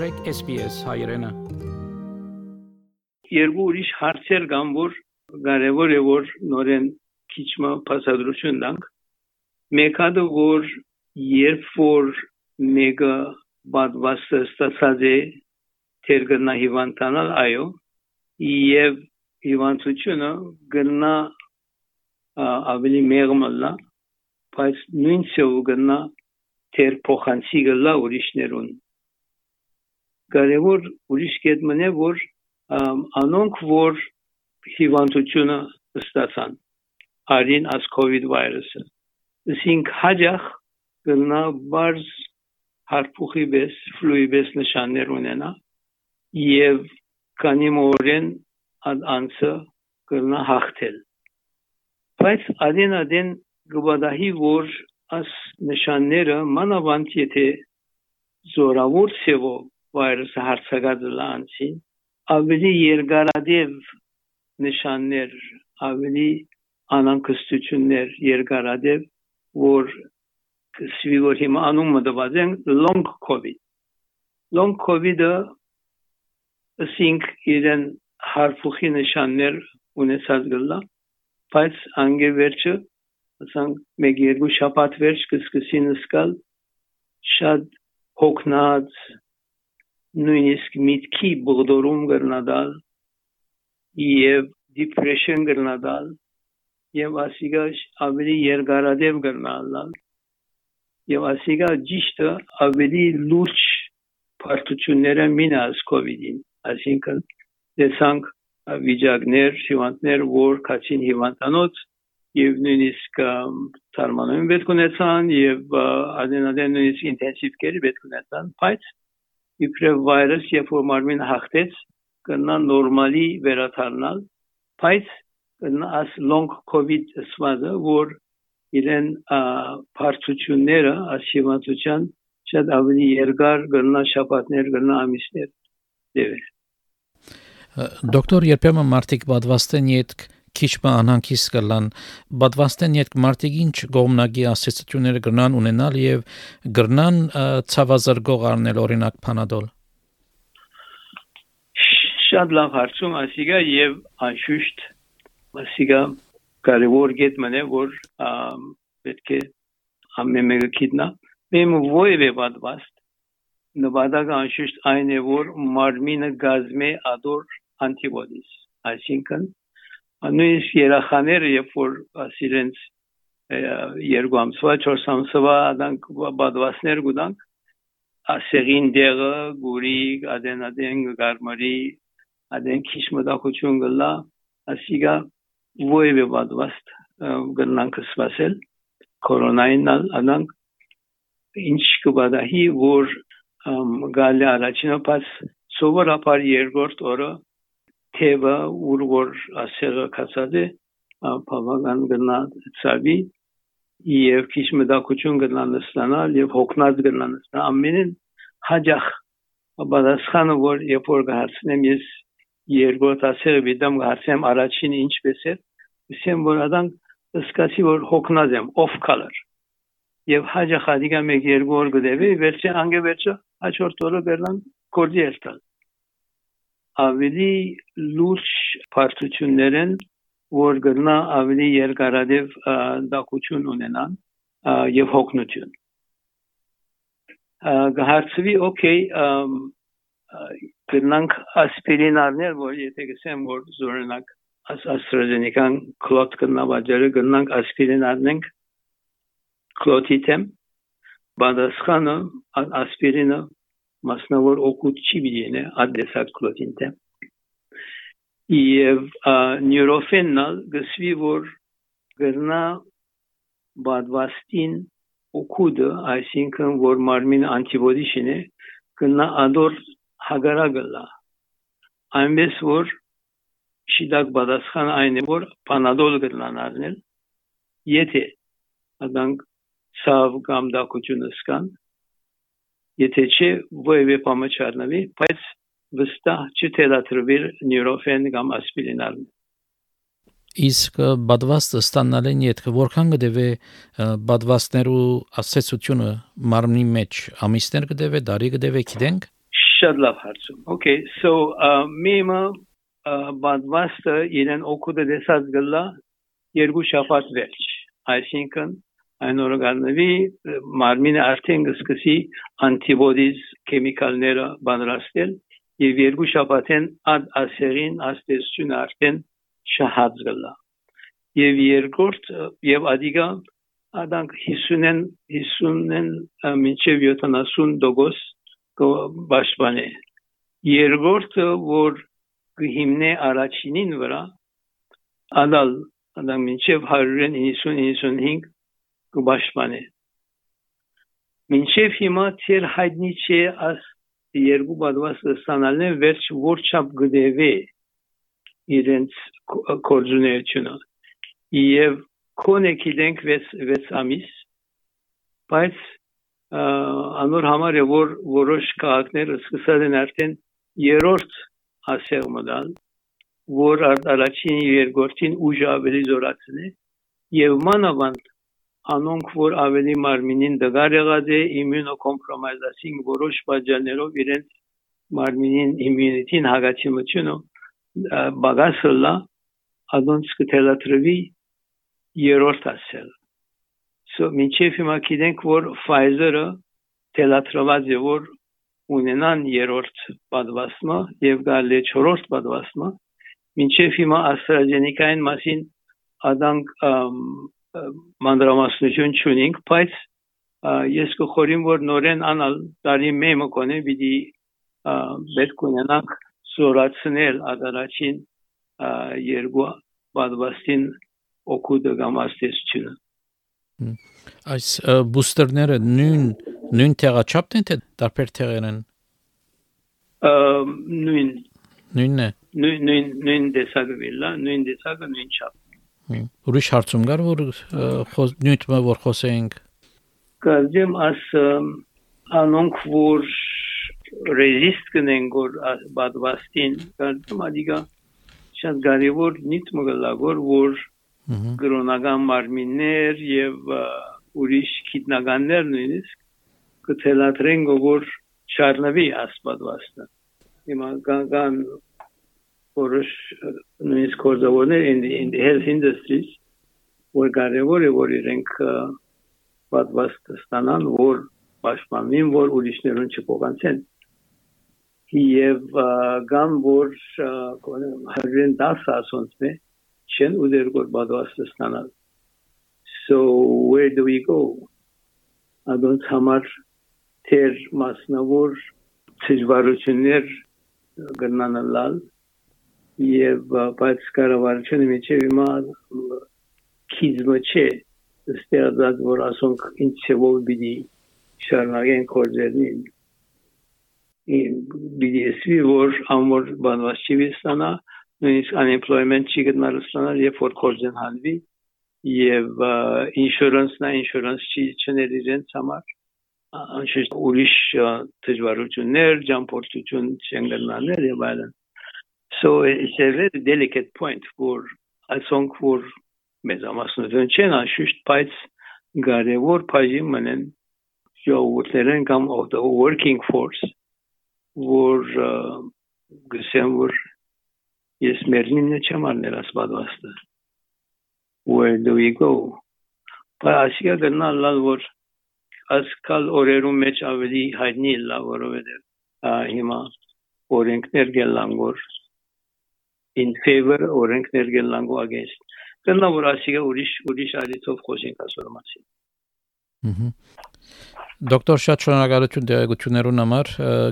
մտրեք SPS հայրենը։ Երկու ուրիշ հարցեր կան, որ կարևոր է որ նորեն քիչ մը փաստադրություն տանք։ Մեկը որ երբ որ մեկը բադվաստը ստացած է թերգնա հիվանդանալ այո եւ հիվանդությունը գնա ավելի մեղմալա բայց նույն ծով գնա թեր փոխանցի գլա ուրիշներուն կարևոր ուրիշ կետ մնե որ անոնք որ հիվանդությունը ստացան արին as covid վիրուսը ասինք հաջախ գնա բարձ հարփուխի բես ֆլուի բես նշաններ ունենա եւ քանի մորեն անցը գնա հաղթել բայց adin adin գբադահի որ աս նշանները մանավանդ եթե զորավոր ծևով վայրսը հարցակած լանցին ավելի երկարադեպ նշաններ ավելի անակստություններ երկարադեպ որ սվիգոր հիմա անումը դված են long covid long covid-ը ասինք իրեն հարփուխի նշաններ ունեցած գլա բայց անգե վերջը ասանք մեկ երկու շաբաթ վերջ կսկսին սկալ շատ հոգնած նույնիսկ միտքի բողդորում գրնադալ եւ depression գրնադալ եւ ասիգա ավելի երկարադեպ գրնալալ եւ ասիգա ճիշտը ավելի լուրջ բարդությունները մինաս կոവിഡ്ին այսինքն դեսանք վիճակներ հիվանդներ որ կացին հիվանդանոց եւ նույնիսկ թարմանոյն պետք ունեցան եւ adrenalin նույնիսկ ինտենսիվ կերի պետք ունեցան բայց իբրև վայրս երբ որ մարմինը հաղթեց կնա նորմալի վերաթարնալ բայց as long covid սվազը որ իրեն բարձությունները ասիվացության շատ ավելի երկար գնա շաբաթներ գնա ամիսներ դեպի Դոկտոր երբեմն մարդիկ պատվաստեն յետք քիչ բանանքիս կլան բադվաստեն յետ մարտիկ ինչ գոմնագի ասոցիացիաները գրնան ունենալ եւ գրնան ցավազրգող առնել օրինակ փանադոլ շատ լավ հարցում ասիգա եւ անշուշտ ասիգա կարևոր գետ մնե որ պետք է ամեն մեկը գիտնա մեմ ովևէ բադվաստ նվադակը անշուշտ այն է որ մարմինը գազմե ադոր անտիբոդիս այսինքն նույնիսկ երախաները երբ որ ասիրենց երկու ամսվա 4 ամսվա adank բադվասներ գուտանք ասերին դեղը գուրի ադենադեն գարմարի ադեն քիչ մտախություն գլա ասիգա ովևէ բադվաստ գնանք սպասել կորոնային adank ինչ կբադահի որ գալի առաջինը պաս սովորաբար երկրորդ օրը թևը ուր որ ասեղը կացած է բավական գնա ծավի եւ քիչ մտակություն գնա նստանալ եւ հոգնած գնա նստանալ ամենին հաջախ բադասխանը որ երբ որ գարցնեմ ես երկրորդ ասեղը վիդամ գարցեմ առաջին ինչպես է ասեմ որ ադան սկացի որ հոգնած եմ off color եւ հաջախ ադիգա մեկ երկու օր գդեվի վերջը անգե վերջը հաջորդ օրը բերնան կորդի էստալ ավելի լուրջ բարդություններ են, որ գտնա ավելի երկարադեպ դակություն ունենան եւ հոգնություն։ Գահարցվի օքեյ գտնանք ասպիրին առնել, որ եթե գսեմ որ զորենակ AstraZeneca-ն կլոտ կնավաջերը գտնանք ասպիրին առնենք կլոտի թեմ բադասխանը ասպիրինը մասնավոր օգուտ չի բինե ադեսակ կլոտինտե եւ նյուրոֆեննալ գսվի որ գրնա բադվաստին օգուտը այսինքն որ մարմին անտիբոդի շինե գնա ադոր հագարագլա այնպես որ շիդակ բադասխան այն է որ պանադոլ գնան առնել եթե adank ցավ կամ դակությունը սկան եթե չէ ովևէ բամը չառնվի, բայց վստահ չթելաթրվիր նյուրոֆեն կամ ասպիրինալ։ Իսկ բադվաստը ստանալեն յետքը որքան կդեվե բադվաստներու ասեցությունը մարմնի մեջ ամիսներ կդեվե, դարի կդեվե, գիտենք։ շատ լավ հարցում okay so միմը բադվաստը իրեն օգուտը դեսած գլա երկու շաբաթ վերջ այսինքն այն գտնվի մարմինը արդեն կսկսի անտիբոդիզ քեմիկալները բանրաստել եւ երկու շաբաթեն ադ ասերին աստեսություն արդեն շահած գլա եւ երկրորդ եւ ադիգա adank hissünen hissünen մինչև 70% պաշտպանի երկրորդը որ կհիմնե առաջինին վրա ադալ ադամ մինչև 190-95 կպաշտպանի մինչև հիմա ցեր հայտնի չէ աս երկու բադվասը ստանալն վերջ որչապ գդեվե իրենց կորձուներությունը եւ քոնե գիտենք 6 6 ամիս բայց անոր համար է որ որոշ քաղաքները սկսած են արդեն երրորդ ասեղ մոդալ որ առաջին երկրորդին ուժ ավելի զորացնի եւ մանավանդ անոնք որ ավելի մարմինին դգար եղած է իմյունոկոմպրոմայզացին որոշ պատճառներով իրենց մարմինին իմյունիտին հագացիմությունը բագասլա adonց կթելատրվի երրորդ ասել So մինչև հիմա գիտենք որ Pfizer-ը թելատրված է որ ունենան երրորդ պատվաստումը եւ գալի չորրորդ պատվաստումը մինչև հիմա AstraZeneca-ին մասին ադանք մանրամասնություն չունենք բայց ես կխորին որ նորեն անալ տարի մեմը կոնե պիտի պետք ունենանք զորացնել ադարաչին երկու պատվաստին օգուտը կամ աստեցությունը Այս բուստերները նույն նույն տեղաչափն են թե տարբեր տեղեր են։ նույն նույնն է։ Նույն նույն նույն դեսագվելա, նույն դեսագը նույն չափ։ Ուրիշ հարցում կար որ նույնը որ խոսեինք։ Կազմեմ աս անոնք որ ռեզիստ կնեն որ բադվաստին կազմեմ ադիգա շատ կարևոր նիտ մգլագոր որ գրոնական մարմիններ եւ ուրիշ քիտնականներ նույնիսկ կթելատրեն որ շարնվի ասպատվաստը հիմա կան որոշ նույնիսկ the health industries որ կարևոր է որ իրենք պատվաստ ստանան որ պաշտպանին որ ուրիշներուն չփոխանցեն եւ գամ որ 110 ասոնց է չեն ուզեր որ պատվաստը ստանալ so where do we go? Adont համար թեր մասնավոր դժվարություններ գնանալալ եւ բայց կառավարությունը միջև հիմա քիզմը չէ ստեղծած որ ասոնք ինչ չով բիդի շարունակեն կորձերին բիդի որ ամոր բանված չի ստանա նույնիսկ unemployment չի գտնալ ստանալ, երբ որ կորձեն հանվի եւ insurance-նա insurance չի չներ իրենց համար անշուշտ ուրիշ դժվարություններ, ջամփորդություն չեն գտնալներ եւ այլն so it's a very delicate point for ասոնք որ մեզ ամասնություն չեն անշուշտ բայց կարևոր բաժին մնեն ժողովուրդներն կամ of the working force որ գսեմ որ Ես մերնինը չեմ արնել ասպատվաստը։ Where do we go? Բայց ասիա գնալ լալ որ ասկալ օրերում մեջ ավելի հայտնի լա որովհետև հիմա օրենքներ գելան որ in favor օրենքներ գելան գո against գնա որ ասիա ուրիշ ուրիշ արիցով խոսենք ասոր մասին Դոկտոր շատ շնորհակալություն դերակցություններուն համար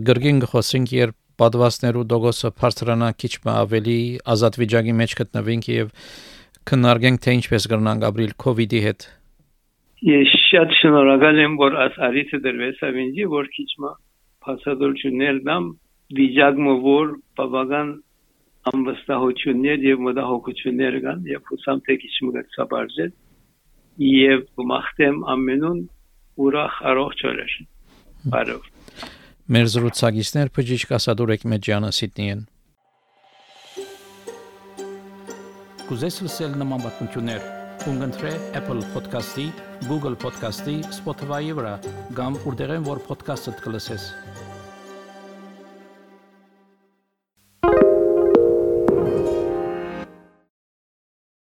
գրգին խոսենք երբ պատվաստներու դոգոսը բարձրանա քիչ ավելի ազատ վիճակի մեջ գտնվենք եւ քննարկենք թե ինչպես կրնանք ապրիլ կ ូវ իդի հետ։ Ես շատ շնորհակալ եմ որ աս արիցը դրվեց ավինջի որ քիչ մա փասադորություններ դամ վիճակը որ բավական անվստահություններ եւ մտահոգություններ կան եւ հուսամ թե քիչ մը կցաբարձել եւ մախտեմ ամենուն ուրախ առողջ օրեր։ Բարով Մեր զրուցակիցներ բժիշկ Ասադուրեկ Մեջյանը Սիդնիեն։ Կուզես լսել նման բանություններ, կընտրե Apple Podcast-ի, Google Podcast-ի, Spotify-ի վրա, կամ որտեղեն որ podcast-ը դուք լսես։